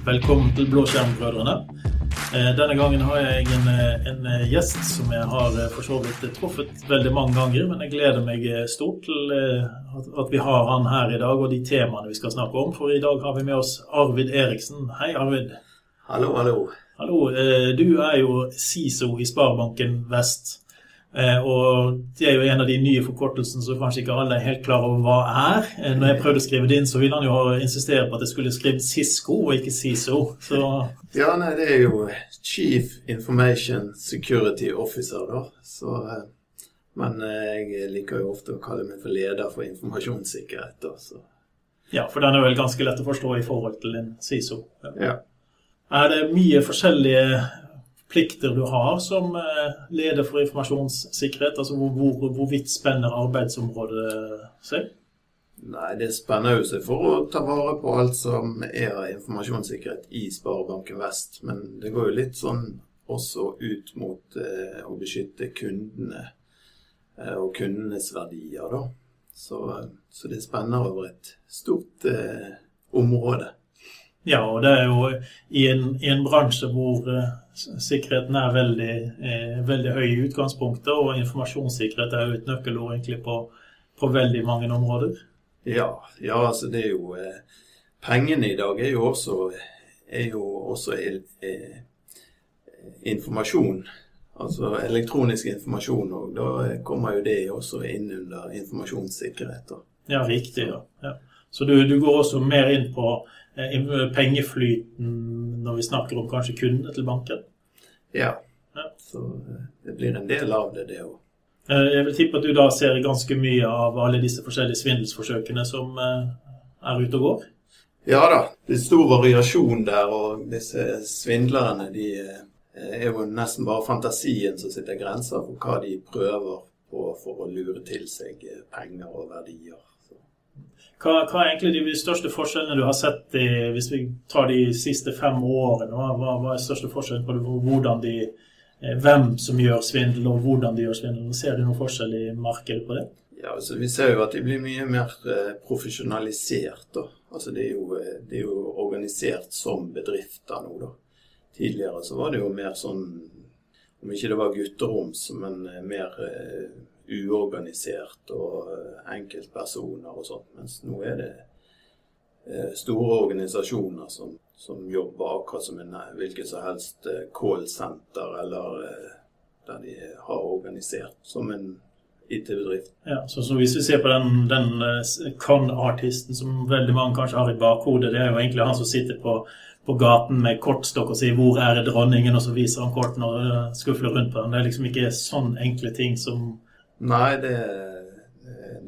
Velkommen til Blåskjermbrødrene. Eh, Denne gangen har jeg en, eh, en eh, gjest som jeg har for så vidt truffet veldig mange ganger, men jeg gleder meg stort til at, vi har han her i dag, og de temaene vi skal snakke om. For i dag har vi med oss Arvid Eriksen. Hei, Arvid. Hallo, hallo. Hallo. Du er jo SISO i Sparebanken Vest. Eh, Og det er jo en av de nye forkortelsene som kanskje ikke alle er helt klar over hva er. Eh, Når jeg prøvde å skrive det inn, så ville han jo insistere på at jeg skulle skrive Cisco og ikke SISO. Så Ja, nei, det er jo Chief Information Security Officer, da. Så, eh, men jeg liker jo ofte å kalle meg for leder for informasjonssikkerhet, da. Så, ja, for den er vel ganske lett å forstå i forhold til en SISO. ja. Er det mye forskjellige plikter du har som eh, leder for informasjonssikkerhet? Altså hvor, hvor, hvor vidt spenner arbeidsområdet seg? Nei, det spenner jo seg for å ta vare på alt som er av informasjonssikkerhet i Sparebanken Vest. Men det går jo litt sånn også ut mot eh, å beskytte kundene eh, og kundenes verdier, da. Så, eh, så det spenner over et stort eh, område. Ja, og det er jo i en, i en bransje hvor uh, sikkerheten er veldig, eh, veldig høy i utgangspunktet, og informasjonssikkerhet er jo et nøkkelord egentlig på, på veldig mange områder. Ja, ja, altså det er jo eh, Pengene i dag er jo også, er jo også eh, informasjon. Altså elektronisk informasjon, og da kommer jo det også inn under informasjonssikkerhet. Da. Ja, riktig. ja. ja. Så du, du går også mer inn på pengeflyten når vi snakker om kanskje kundene til banken? Ja. Ja. Så eh, det blir en del av det, det òg. Eh, Jeg vil tippe at du da ser ganske mye av alle disse forskjellige svindelsforsøkene som eh, er ute og går? Ja da, det er stor variasjon der, og disse svindlerne de eh, er jo nesten bare fantasien som sitter grenser for hva de prøver på for å lure til seg eh, penger og verdier. Hva, hva er egentlig de største forskjellene du har sett i, hvis vi tar de siste fem årene? Hva, hva, er største forskjellen på hvordan de, eh, hvem som gjør svindel, og hvordan de gjør svindel? Ser du noen forskjell i markedet på det? Ja, altså Vi ser jo at de blir mye mer eh, profesjonalisert. da. Altså Det er jo, eh, det er jo organisert som bedrifter nå, da. Tidligere så var det jo mer sånn Om ikke det var gutteroms, men mer uorganisert og eh, enkeltpersoner og sånt. Mens nå er det eh, store organisasjoner som, som jobber akkurat som en eh, hvilket som helst callsenter, eller der de har organisert som en IT-bedrift. Ja, så, så Hvis vi ser på den, den con-artisten som veldig mange kanskje har i bakhodet, det er jo egentlig han som sitter på, på gaten med kortstokk og sier 'Hvor er dronningen?' og så viser han kortene og skufler rundt på den. Det er liksom ikke sånn enkle ting som Nei, det,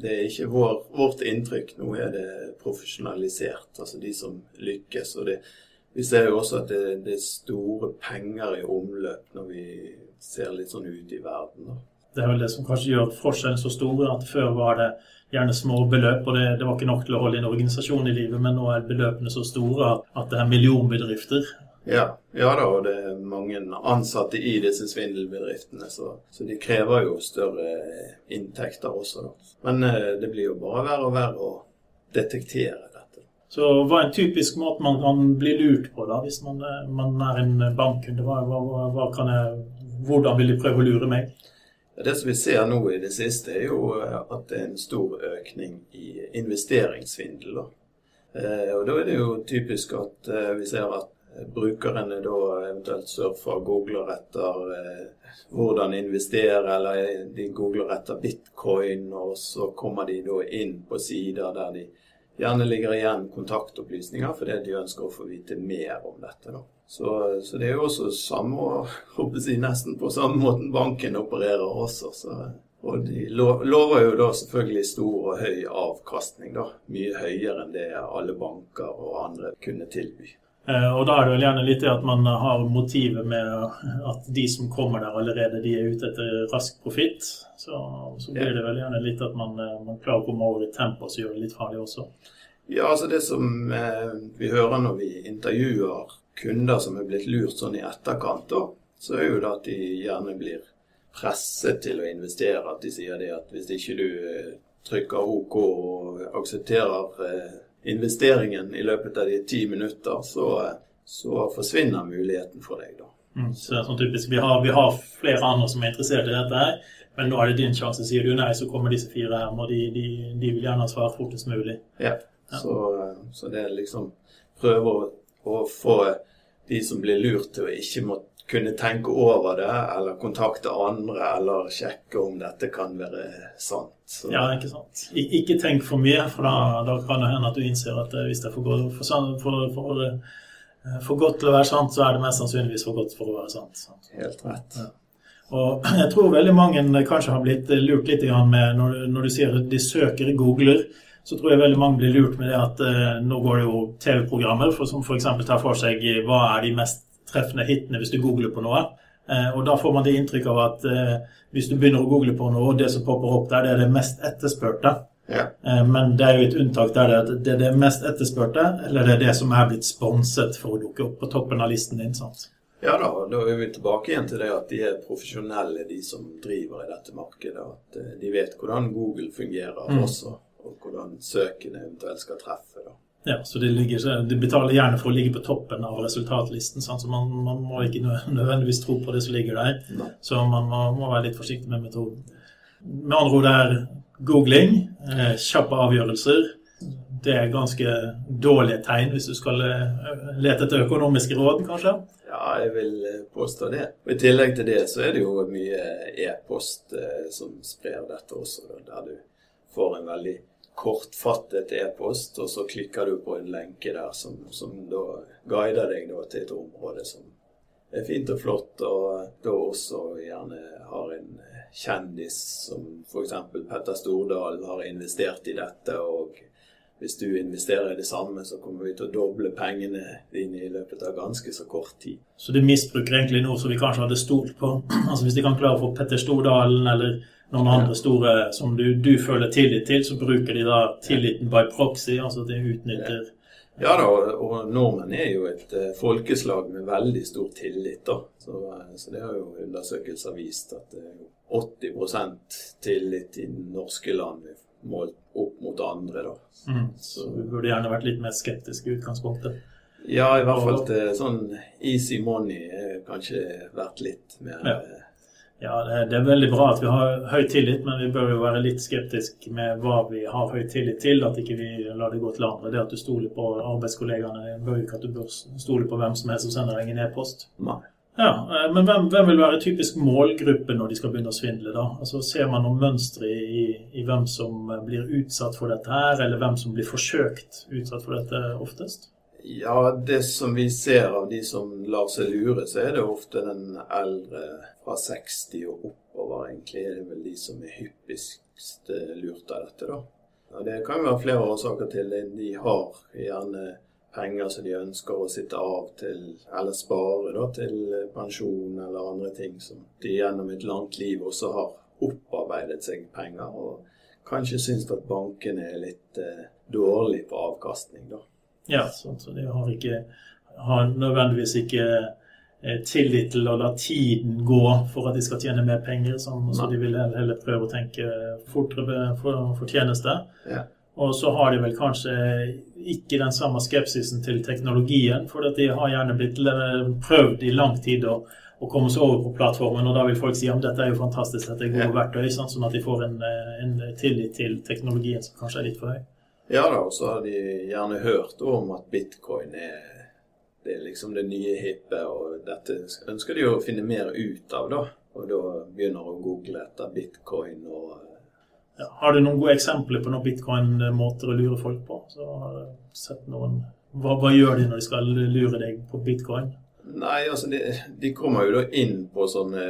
det er ikke vår, vårt inntrykk. Nå er det profesjonalisert, altså de som lykkes. Og det, vi ser jo også at det, det er store penger i omløp når vi ser litt sånn ut i verden. Da. Det er vel det som kanskje gjør forskjellen så stor. At før var det gjerne små beløp, og det, det var ikke nok til å holde en organisasjon i livet. Men nå er beløpene så store at, det er millionbedrifter. Ja, ja da, og det er mange ansatte i disse svindelbedriftene, så, så de krever jo større inntekter også. Da. Men eh, det blir jo bare verre og verre å detektere dette. Så hva er en typisk måte man kan bli lurt på da, hvis man, eh, man er en bankkunde? Hva, hva, hva, jeg, hvordan vil de prøve å lure meg? Det som vi ser nå i det siste, er jo eh, at det er en stor økning i investeringssvindel. Da. Eh, og da er det jo typisk at eh, vi ser at brukerne da eventuelt surfer og googler etter eh, hvordan investere, eller de googler etter bitcoin, og så kommer de da inn på sider der de gjerne ligger igjen kontaktopplysninger fordi de ønsker å få vite mer om dette. da. Så, så det er jo også samme, håper jeg, nesten på samme måten banken opererer også. Så, og de lover jo da selvfølgelig stor og høy avkastning, da. Mye høyere enn det alle banker og andre kunne tilby. Og da er det vel gjerne litt det at man har motivet med at de som kommer der allerede, de er ute etter rask profitt. Så, så, blir det vel gjerne litt at man, man klarer å komme over i tempo som gjør det litt farlig også. Ja, altså det som eh, vi hører når vi intervjuer kunder som er blitt lurt sånn i etterkant, da, så er jo det at de gjerne blir presset til å investere. At de sier det at hvis ikke du eh, trykker OK og aksepterer eh, investeringen i løpet av de ti minutter, så, så forsvinner muligheten for deg, da. Mm, så det er sånn typisk, vi har, vi har, flere andre som er interessert i dette her, men nå er det din sjanse. Sier du nei, så kommer disse fire her, og de, de, de vil gjerne svare fortest mulig. Ja, ja. Så, så, det er liksom prøve å, å, få de som blir lurt til å ikke måtte kunne tenke over det, eller kontakte andre, eller sjekke om dette kan være sant. Så. Ja, ikke sant. ikke tenk for mye, for da, da, kan det hende at du innser at eh, hvis det er for, for, for, for Eh, for godt til å være sant, så er det mest sannsynligvis for godt for å være sant. sant? Helt rett. Ja. Og jeg tror veldig mange kanskje har blitt lurt litt med når, når, du sier at de søker i Googler, så tror jeg veldig mange blir lurt med det at eh, nå går det jo TV-programmer som f.eks. tar for seg hva er de mest treffende hitene hvis du googler på noe. Eh, og da får man det inntrykk av at eh, hvis du begynner å google på noe, og det som popper opp der, det er det mest etterspurte. Ja. Eh, men det er jo et unntak der det er det mest etterspurte, eller det er det som er blitt sponset for å dukke opp på toppen av listen din. sant? Ja da, da er vi tilbake igjen til det at de er profesjonelle, de som driver i dette markedet. At de vet hvordan Google fungerer mm. også, og hvordan søkene eventuelt skal treffe. da. Ja, så de, ligger, de, betaler gjerne for å ligge på toppen av resultatlisten. Sant? Så man, man, må ikke nødvendigvis tro på det som ligger der. Nei. Så man må, må, være litt forsiktig med metoden. Med andre ord er googling, eh, kjappe avgjørelser. Det er ganske dårlige tegn hvis du skal eh, lete etter økonomiske råd, kanskje? Ja, jeg vil eh, påstå det. Og I tillegg til det så er det jo mye e-post som sprer dette også, der du får en veldig kortfattet e-post, og så klikker du på en lenke der som, som da guider deg da til et område som er fint og flott, og da også gjerne har en kjendis som f.eks. Petter Stordalen har investert i dette. og hvis du investerer i det samme, så kommer vi til å doble pengene dine i løpet av ganske så kort tid. Så du misbruker egentlig noe som vi kanskje hadde stolt på? Altså Hvis de kan klare å få Petter Stordalen eller noen andre store som du, du, føler tillit til, så bruker de da tilliten by proxy, altså de utnytter ja. Da, og nordmenn er jo et uh, folkeslag med veldig stor tillit. da. Så, uh, så, det har jo undersøkelser vist at det er 80% tillit i norske land målt opp mot andre. da. Mm. Så du burde gjerne vært litt mer skeptisk i utgangspunktet. Ja, i hvert fall til sånn easy money kanskje vært litt mer ja. Ja det er veldig bra at vi har høy tillit, men vi bør jo være litt skeptiske med hva vi har høy tillit til. At ikke vi lar det gå til andre. Det at du stoler på arbeidskollegaene, bør jo ikke at du bør stole på hvem som helst som sender deg en e-post. Ja, eh, Men hvem, hvem, vil være typisk målgruppe når de skal begynne å svindle? da? Altså Ser man noen mønstre i, i, hvem som blir utsatt for dette her, eller hvem som blir forsøkt utsatt for dette oftest? Ja, det som vi ser av de som lar seg lure, så er det ofte den eldre fra 60 og oppover. Egentlig er det vel de som er hyppigst lurt av dette, da. Og Det kan jo være flere årsaker til det. De har gjerne penger som de ønsker å sitte av til, eller spare da, til pensjon eller andre ting som de gjennom et langt liv også har opparbeidet seg penger, og kanskje syns at bankene er litt eh, dårlig på avkastning, da. Ja, så, så de har, ikke, har nødvendigvis ikke eh, tillit til å la tiden gå for at de skal tjene mer penger, sånn, så de vil heller prøve å tenke fortere for, fortjeneste. Ja. Og så har de vel kanskje ikke den samme skepsisen til teknologien, for de har gjerne blitt prøvd i lang tid å, å komme seg over på plattformen, og da vil folk si at dette er jo fantastisk, dette er gode ja. verktøy, sånn at de får en, en, tillit til teknologien som kanskje er litt for høy. Ja da, og så har de gjerne hørt om at bitcoin er, det er liksom det nye hippe, og dette ønsker de å finne mer ut av, da. Og da begynner å google etter bitcoin og ja, har du noen gode eksempler på noen bitcoin-måter å lure folk på? Så har jeg sett noen hva, hva, gjør de når de skal lure deg på bitcoin? Nei, altså de, de kommer jo da inn på sånne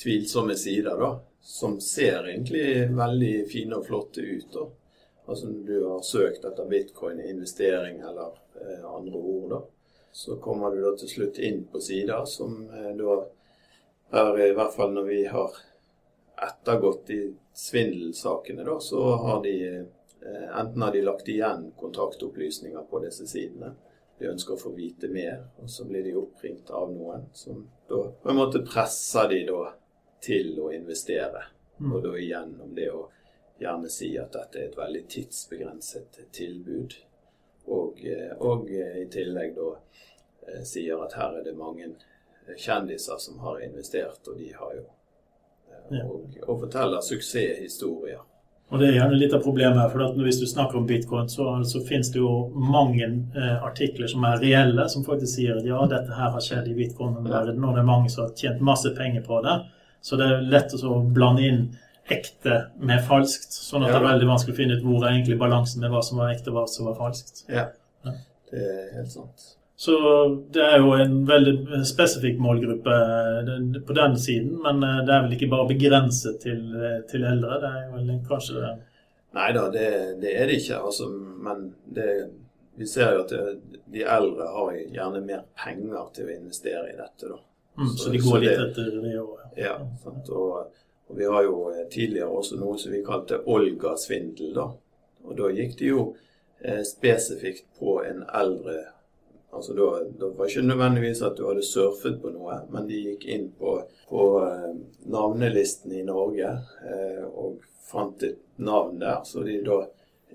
tvilsomme sider, da. Som ser egentlig veldig fine og flotte ut. da. Altså når du har søkt etter bitcoin investering eller eh, andre ord, da. Så kommer du da til slutt inn på sider som eh, da er i hvert fall når vi har ettergått de svindelsakene, da, så har de eh, enten har de lagt igjen kontaktopplysninger på disse sidene. De ønsker å få vite mer, og så blir de oppringt av noen som da på en måte presser de da til å investere. Mm. Og da igjennom det å gjerne si at dette er et veldig tidsbegrenset tilbud. Og, eh, og eh, i tillegg da eh, sier at her er det mange kjendiser som har investert, og de har jo Ja. og, og forteller suksesshistorier. Og det er gjerne litt av problemet, for at hvis du snakker om bitcoin, så, så finnes det jo mange eh, artikler som er reelle, som faktisk sier at ja, dette her har skjedd i bitcoin-verdenen, og det er mange som har tjent masse penger på det. Så det er lett å blande inn ekte med falskt, sånn at Ja. det er veldig vanskelig å finne ut hvor er egentlig balansen med hva som var ekte og hva som var falskt. Ja, Ja. det er helt sant. Så det er jo en veldig spesifikk målgruppe på den siden, men eh, det er vel ikke bare begrenset til, eh, til eldre. Det er vel kanskje det Nei da, det, det er det ikke. Altså, men det, vi ser jo at det, de eldre har gjerne mer penger til å investere i dette. mm, Så- Så de så går litt det- etter det òg. Ja, sant? Og, og vi har jo eh, tidligere også noe som vi kalte Olga-svindel. da. Og da gikk det jo eh, spesifikt på en eldre Altså da, da var det ikke nødvendigvis at du hadde surfet på noe, men de gikk inn på, på eh, navnelisten i Norge eh, og fant et navn der. Så de da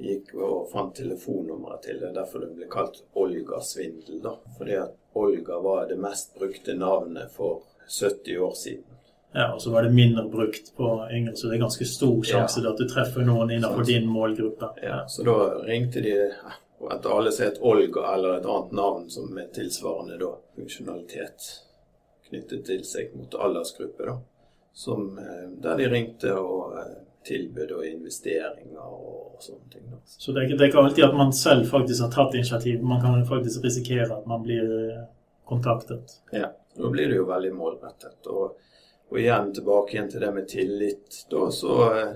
gikk og fant telefonnummeret til det. Derfor det ble kalt Olga-svindel. da. Fordi at Olga var det mest brukte navnet for 70 år siden. Ja, og så var det mindre brukt på yngre, så det er ganske stor sjanse til at du treffer noen innenfor Sant. din målgruppe. Ja, så da ringte de etter alle som het Olga, eller et annet navn som med tilsvarende da, funksjonalitet knyttet til seg mot aldersgruppe. da, som, eh, Der de ringte og tilbud og investeringer og, sånne ting. da. Så det er, ikke, det er ikke alltid at man selv faktisk har tatt initiativ. Man kan faktisk risikere at man blir eh, kontaktet. Ja, Da blir det jo veldig målrettet. Og, og igjen tilbake igjen til det med tillit. Da så eh,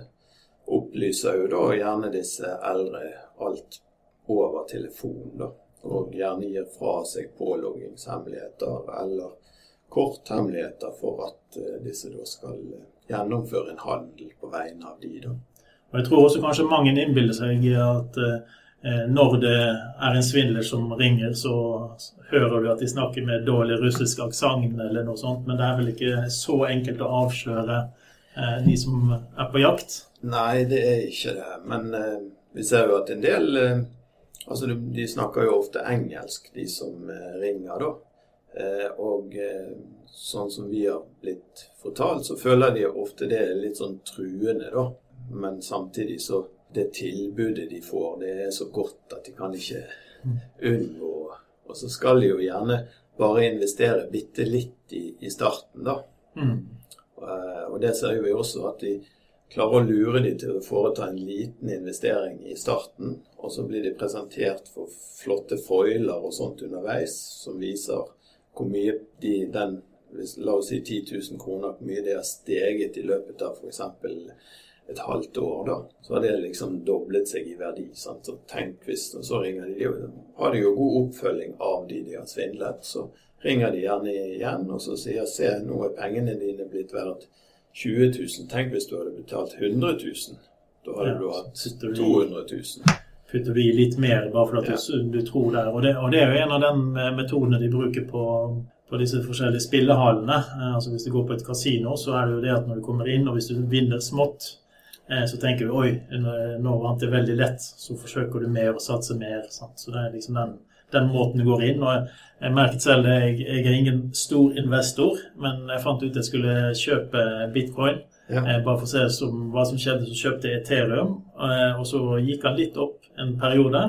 opplyser jo da gjerne disse eldre alt over telefon, da. Og gjerne gir fra seg påloggingshemmeligheter eller korthemmeligheter for at eh, disse da skal eh, gjennomføre en handel på vegne av de, da. Og jeg tror også kanskje mange innbiller seg at eh, når det er en svindler som ringer, så hører du at de snakker med dårlig russisk aksent eller noe sånt, men det er vel ikke så enkelt å avsløre eh, de som er på jakt? Nei, det er ikke det. Men eh, vi ser jo at en del eh, Altså, de, snakker jo ofte engelsk, de som eh, ringer, da. Eh, og eh, sånn som vi har blitt fortalt, så føler de ofte det er litt sånn truende, da. Men samtidig så Det tilbudet de får, det er så godt at de kan ikke unngå Og så skal de jo gjerne bare investere bitte litt i, i starten, da. Mm. Eh, Og det ser vi også at de klarer å lure de til å foreta en liten investering i starten, og så blir de presentert for flotte foiler og sånt underveis som viser hvor mye de, den hvis, La oss si 10 000 kroner, hvor mye det har steget i løpet av f.eks. et halvt år. da, Så har det liksom doblet seg i verdi. sant, så tenk hvis, og Så ringer de, jo. har de jo god oppfølging av de de har svindlet. Så ringer de gjerne igjen og så sier se, nå er pengene dine blitt verdt 20 000. Tenk hvis du hadde betalt 100 000. Da hadde Ja, du hatt sitter 200 000. putter du i litt mer bare fordi Ja. du, du tror det. Og det. Og det er jo en av de eh, metodene de bruker på, på disse forskjellige spillehallene. Eh, Altså Hvis du går på et kasino, så er det jo det at når du kommer inn, og hvis du vinner smått, så tenker du oi, nå- vant jeg veldig lett. Så forsøker du mer og satser mer. Sant? Så det er liksom den, den måten du går inn. Og jeg, jeg merket selv det, jeg, jeg er ingen stor investor, men jeg fant ut jeg skulle kjøpe bitcoin. Ja. Eh, bare for å se som, hva som skjedde, så kjøpte jeg Ethereum. Eh, og så gikk han litt opp en periode.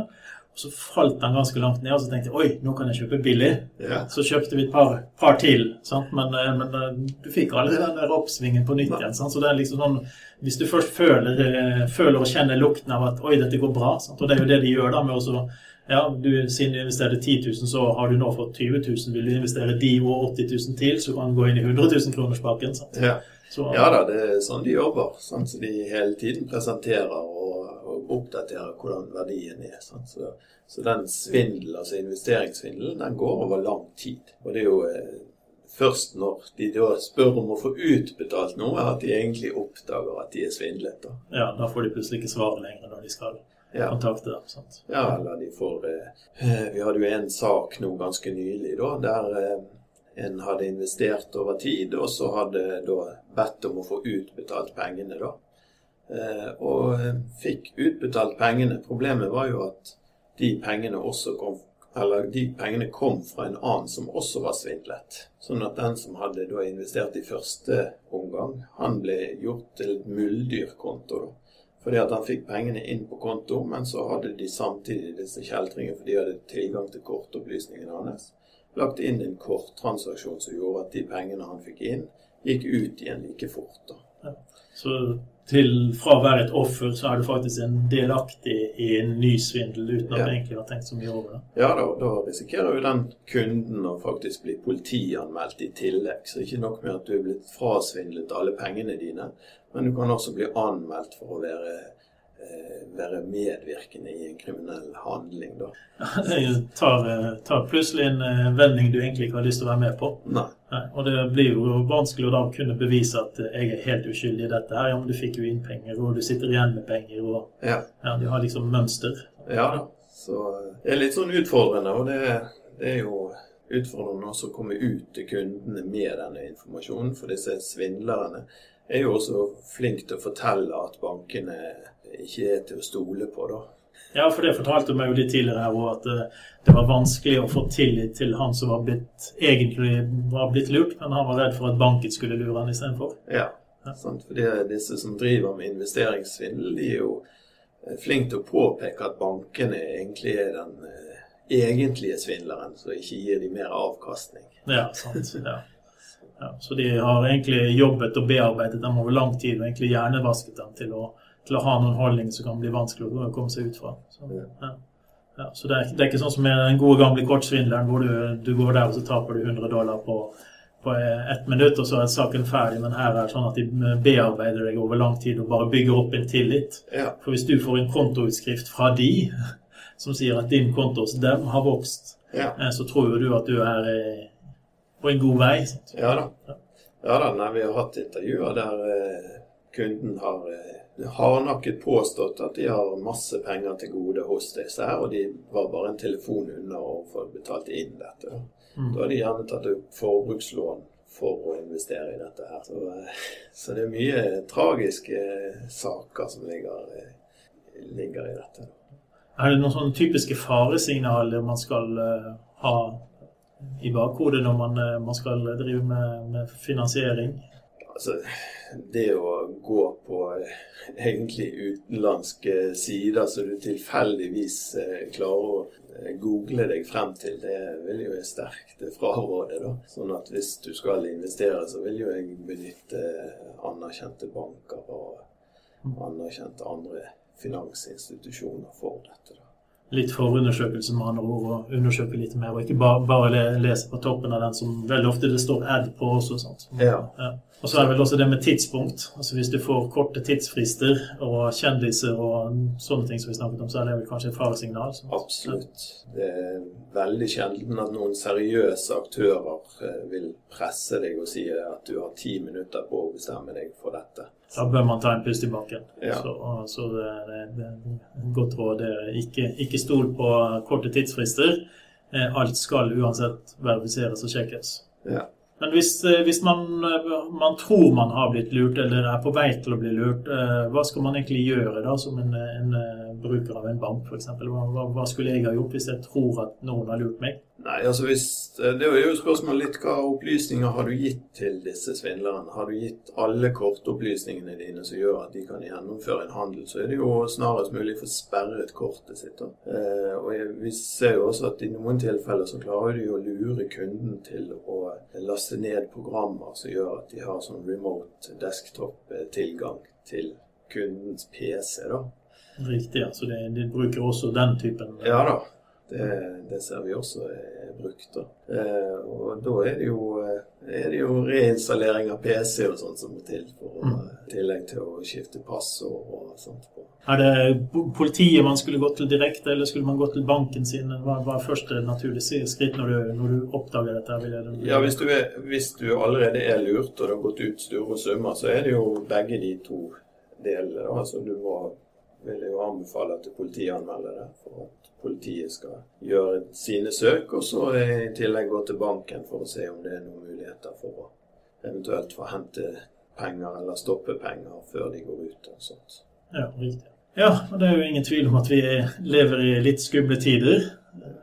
Og så falt han ganske langt ned, og så tenkte jeg oi, nå kan jeg kjøpe billig. Ja. Så kjøpte vi et par, par til, sant? Men, eh, men eh, du fikk aldri den der oppsvingen på nytt igjen. Sant? Så det er liksom sånn Hvis du først føler, eh, føler og kjenner lukten av at oi, dette går bra, sant? og det er jo det de gjør da med å ja, du, Siden du investerte 10 000, så har du nå fått 20 000. Vil du investere de og 80 000 til, så kan du gå inn i 100 000 kronerspaken. sant? Ja. Så, ja da, det er sånn de jobber. Sånn, som de hele tiden presenterer og, og oppdaterer hvordan verdien er. Så, så den svindel, altså investeringssvindelen, den går over lang tid. Og det er jo eh, først når de da spør om å få utbetalt noe, at de egentlig oppdager at de er svindlet. Da. ja, da får de plutselig ikke svar lenger når de skal Ja. kontakte dem. sant? Ja, eller de får eh, Vi hadde jo en sak nå ganske nylig da, der eh, en hadde investert over tid, og så hadde da bedt om å få utbetalt pengene, da. Eh, og fikk utbetalt pengene. Problemet var jo at de pengene også kom, eller de pengene kom fra en annen som også var svindlet. Sånn at den som hadde da investert i første omgang, han ble gjort til et mulddyrkonto. da. Fordi at han fikk pengene inn på konto, men så hadde de samtidig disse kjeltringene, for de hadde tilgang til kortopplysningene hans, lagt inn en korttransaksjon som gjorde at de pengene han fikk inn, gikk ut igjen like fort. Ja. Så til, fra å være et offer, så er du faktisk en delaktig i en ny svindel uten at Ja. du egentlig har tenkt så mye over det. Ja, da, da risikerer jo den kunden å faktisk bli politianmeldt i tillegg. Så ikke nok med at du er blitt frasvindlet alle pengene dine, men du kan også bli anmeldt for å være, eh, være medvirkende i en kriminell handling, da. Det tar, eh, tar plutselig en eh, vending du egentlig ikke har lyst til å være med på. Nei. Nei, Og det blir jo vanskelig å da kunne bevise at jeg er helt uskyldig i dette her. Ja, men du fikk jo inn penger, og du sitter igjen med penger, og Ja. ja, du har liksom mønster. Ja. Så det er litt sånn utfordrende, og det, det er jo utfordrende også å komme ut til kundene med denne informasjonen. For disse svindlerne er jo også flinke til å fortelle at bankene ikke er til å stole på, da. Ja, for det fortalte meg jo litt tidligere her også, at eh, det var vanskelig å få tillit til han som var blitt, egentlig var blitt lurt, men han var redd for at banken skulle lure han istedenfor. Ja. Sant? For det, disse som driver med investeringssvindel, de er jo eh, flinke til å påpeke at bankene egentlig er den eh, egentlige svindleren, som ikke gir de mer avkastning. Ja, sant. Ja. Ja, så de har egentlig jobbet og bearbeidet dem over lang tid og egentlig hjernevasket dem til å, til å ha noen holdning som kan bli vanskelig å komme seg ut fra. Så, ja. Ja, så det, er, det er ikke sånn som med den gode gamle kortsvindleren hvor du, du går der og så taper du 100 dollar på, på ett minutt, og så er saken ferdig. Men her er det sånn at de bearbeider deg over lang tid og bare bygger opp en tillit. Ja. For hvis du får en kontoutskrift fra de som sier at din konto hos dem har vokst, Ja. eh, så tror jo du at du er eh, på en god vei. Sant? Ja da. Ja da, nei, Vi har hatt intervjuer der eh, kunden har eh, hardnakket påstått at de har masse penger til gode hos disse her, og de var bare en telefon unna å få betalt inn dette. Da, Mm. da har de gjerne tatt opp forbrukslån for å investere i dette her. Så, eh, så det er mye tragiske eh, saker som ligger, ligger i dette. Er det noen sånne typiske faresignaler man skal ha i bakhodet når man, man skal drive med, med finansiering? Altså, det å gå på eh, egentlig utenlandske sider så du tilfeldigvis eh, klarer å eh, google deg frem til, det vil jo jeg sterkt fraråde. da. Sånn at hvis du skal investere, så vil jo jeg benytte anerkjente banker og anerkjente andre finansinstitusjoner for dette. Litt forundersøkelse med andre ord, og undersøke litt mer, og ikke bare, bare lese på toppen av den som veldig ofte det står ad på også. Sant? Ja. Og så er det vel også det med tidspunkt. Altså Hvis du får korte tidsfrister og kjendiser og sånne ting som vi snakket om, så er det vel kanskje et faresignal. sant? Absolutt. Det er veldig sjelden at noen seriøse aktører eh, vil presse deg og si at du har ti minutter på å bestemme deg for dette. Da bør man ta en pust i bakken. Ja. Så, så det, er et godt råd. Er Ikke, ikke stol på korte tidsfrister. Eh, Alt skal uansett verifiseres og sjekkes. Ja. Men hvis, eh, hvis man, eh, man tror man har blitt lurt, eller er på vei til å bli lurt, hva skal man egentlig gjøre da som en, en bruker av en bank f.eks.? Hva, hva, skulle jeg ha gjort hvis jeg tror at noen har lurt meg? Nei, altså hvis, Det er jo spørsmålet litt hva opplysninger har du gitt til disse svindlerne? Har du gitt alle kortopplysningene dine som gjør at de kan gjennomføre en handel, så er det jo snarest mulig å få sperret kortet sitt. Eh, og jeg, Vi ser jo også at i noen tilfeller så klarer de å lure kunden til å laste ned programmer som gjør at de har sånn remote desktop-tilgang til kundens PC. da. Riktig, altså de, de bruker også den typen eh, Ja da, det, det ser vi også er brukt. da. Eh, og da er det, jo, eh, er det jo reinstallering av PC og sånt som må til, for å, tillegg til å skifte pass og sånt. på. Er det politiet man skulle gått til direkte, eller skulle man gått til banken sin? Hva er første naturlige skritt når du, når du oppdager dette? jeg- Ja, hvis du, er, hvis du allerede er lurt og det har gått ut store summer, så er det jo begge de to delene. Altså du må vil jeg jo anbefale at politiet anmelder det, for at politiet skal gjøre sine søk, og så i tillegg gå til banken for å se om det er noen muligheter for å eventuelt få hente penger eller stoppe penger før de går ut. og sånt. Ja, riktig. Ja, og det er jo ingen tvil om at vi lever i litt skumle tider.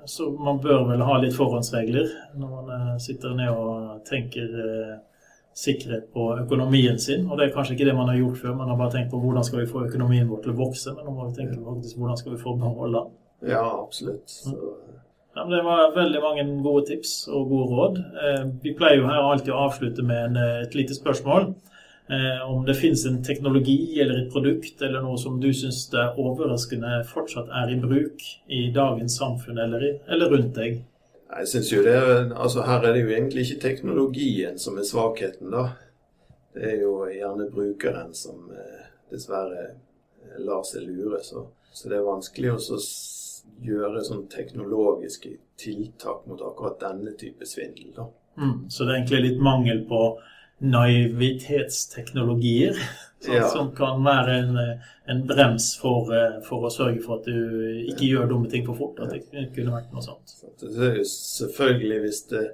Så man bør vel ha litt forhåndsregler når man eh, sitter ned og tenker eh, sikkerhet på økonomien sin. Og det er kanskje ikke det man har gjort før. Man har bare tenkt på hvordan skal vi få økonomien vår til å vokse, men nå må vi tenke på hvordan skal vi få beholde den. Ja, absolutt. Så, Ja, men det var veldig mange gode tips og gode råd. Eh, Vi pleier jo her alltid å avslutte med en, eh, et lite spørsmål. Eh, Om det finnes en teknologi eller et produkt eller noe som du syns det er overraskende fortsatt er i bruk i dagens samfunn eller, i, eller rundt deg. Jeg synes jo det altså Her er det jo egentlig ikke teknologien som er svakheten, da. Det er jo gjerne brukeren som eh, dessverre eh, lar seg lure. Så, så det er vanskelig å gjøre sånn teknologiske tiltak mot akkurat denne type svindel, da. Mm. Så det er egentlig litt mangel på naivitetsteknologier sånn, Ja. som kan være en, eh, en brems for, eh, for å sørge for at du ikke gjør dumme ting for fort. At det kunne vært noe sånt. Det er jo selvfølgelig hvis det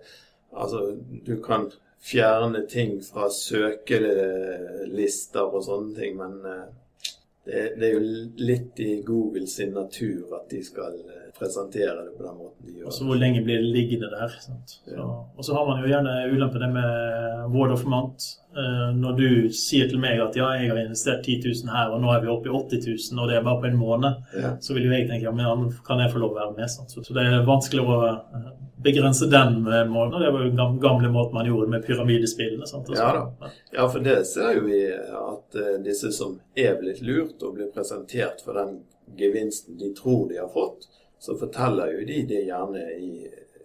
Altså, du kan fjerne ting fra søkelister og sånne ting, men eh, det, det er jo litt i Google sin natur at de skal presentere det på den måten de gjør. Og så hvor lenge blir det liggende der? Sant? Så, og så har man jo gjerne ulempen det med word of mouth. Eh, når du sier til meg at ja, jeg har investert 10 000 her, og nå er vi oppe i 80 000, og det er bare på en måned, Ja. så vil jo jeg tenke ja, men ja, kan jeg få lov å være med? Sant? Så, det er vanskelig å eh, begrense den eh, måten. Det var jo den gamle måten man gjorde med pyramidespillene. Sant? Ja da. Ja, for det ser jo vi at disse som er blitt lurt og blir presentert for den gevinsten de tror de har fått, så forteller jo de det gjerne i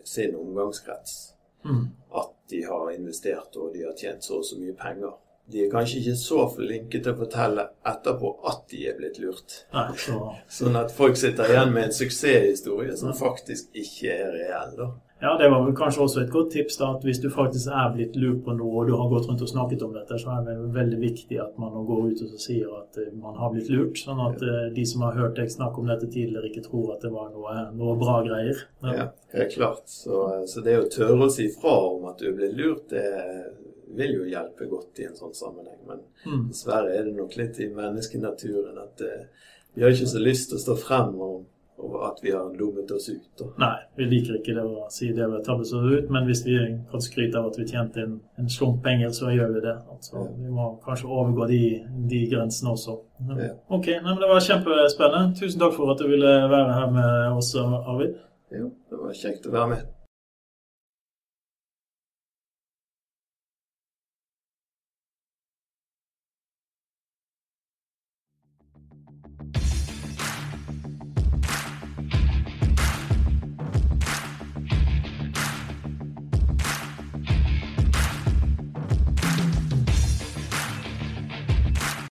sin omgangskrets. Mm. At de har investert og de har tjent så og så mye penger. De er kanskje ikke så flinke til å fortelle etterpå at de er blitt lurt. Nei, så Sånn at folk sitter igjen med en suksesshistorie som faktisk ikke er reell. da. Ja, det var vel kanskje også et godt tips da, at hvis du faktisk er blitt lurt på noe, og du har gått rundt og snakket om dette, så er det veldig viktig at man nå går ut og så sier at eh, man har blitt lurt, sånn at ja. de som har hørt deg snakke om dette tidligere, ikke tror at det var noe, noe bra greier. Ja, helt klart. Så, så det å tørre å si fra om at du er blitt lurt, det vil jo hjelpe godt i en sånn sammenheng. Men Mm. dessverre er det nok litt i menneskenaturen at eh, vi har ikke så lyst til å stå frem og, at vi har dummet oss ut. Da. Nei, vi liker ikke det å si det vi har tabbet oss ut, men hvis vi kan skryte av at vi tjente en, en slump penger, så gjør vi det. Altså, Ja. Vi må kanskje overgå de, de grensene også. Ja. Ok, nei, men det var kjempespennende. Tusen takk for at du ville være her med oss, Arvid. Jo, det var kjekt å være med.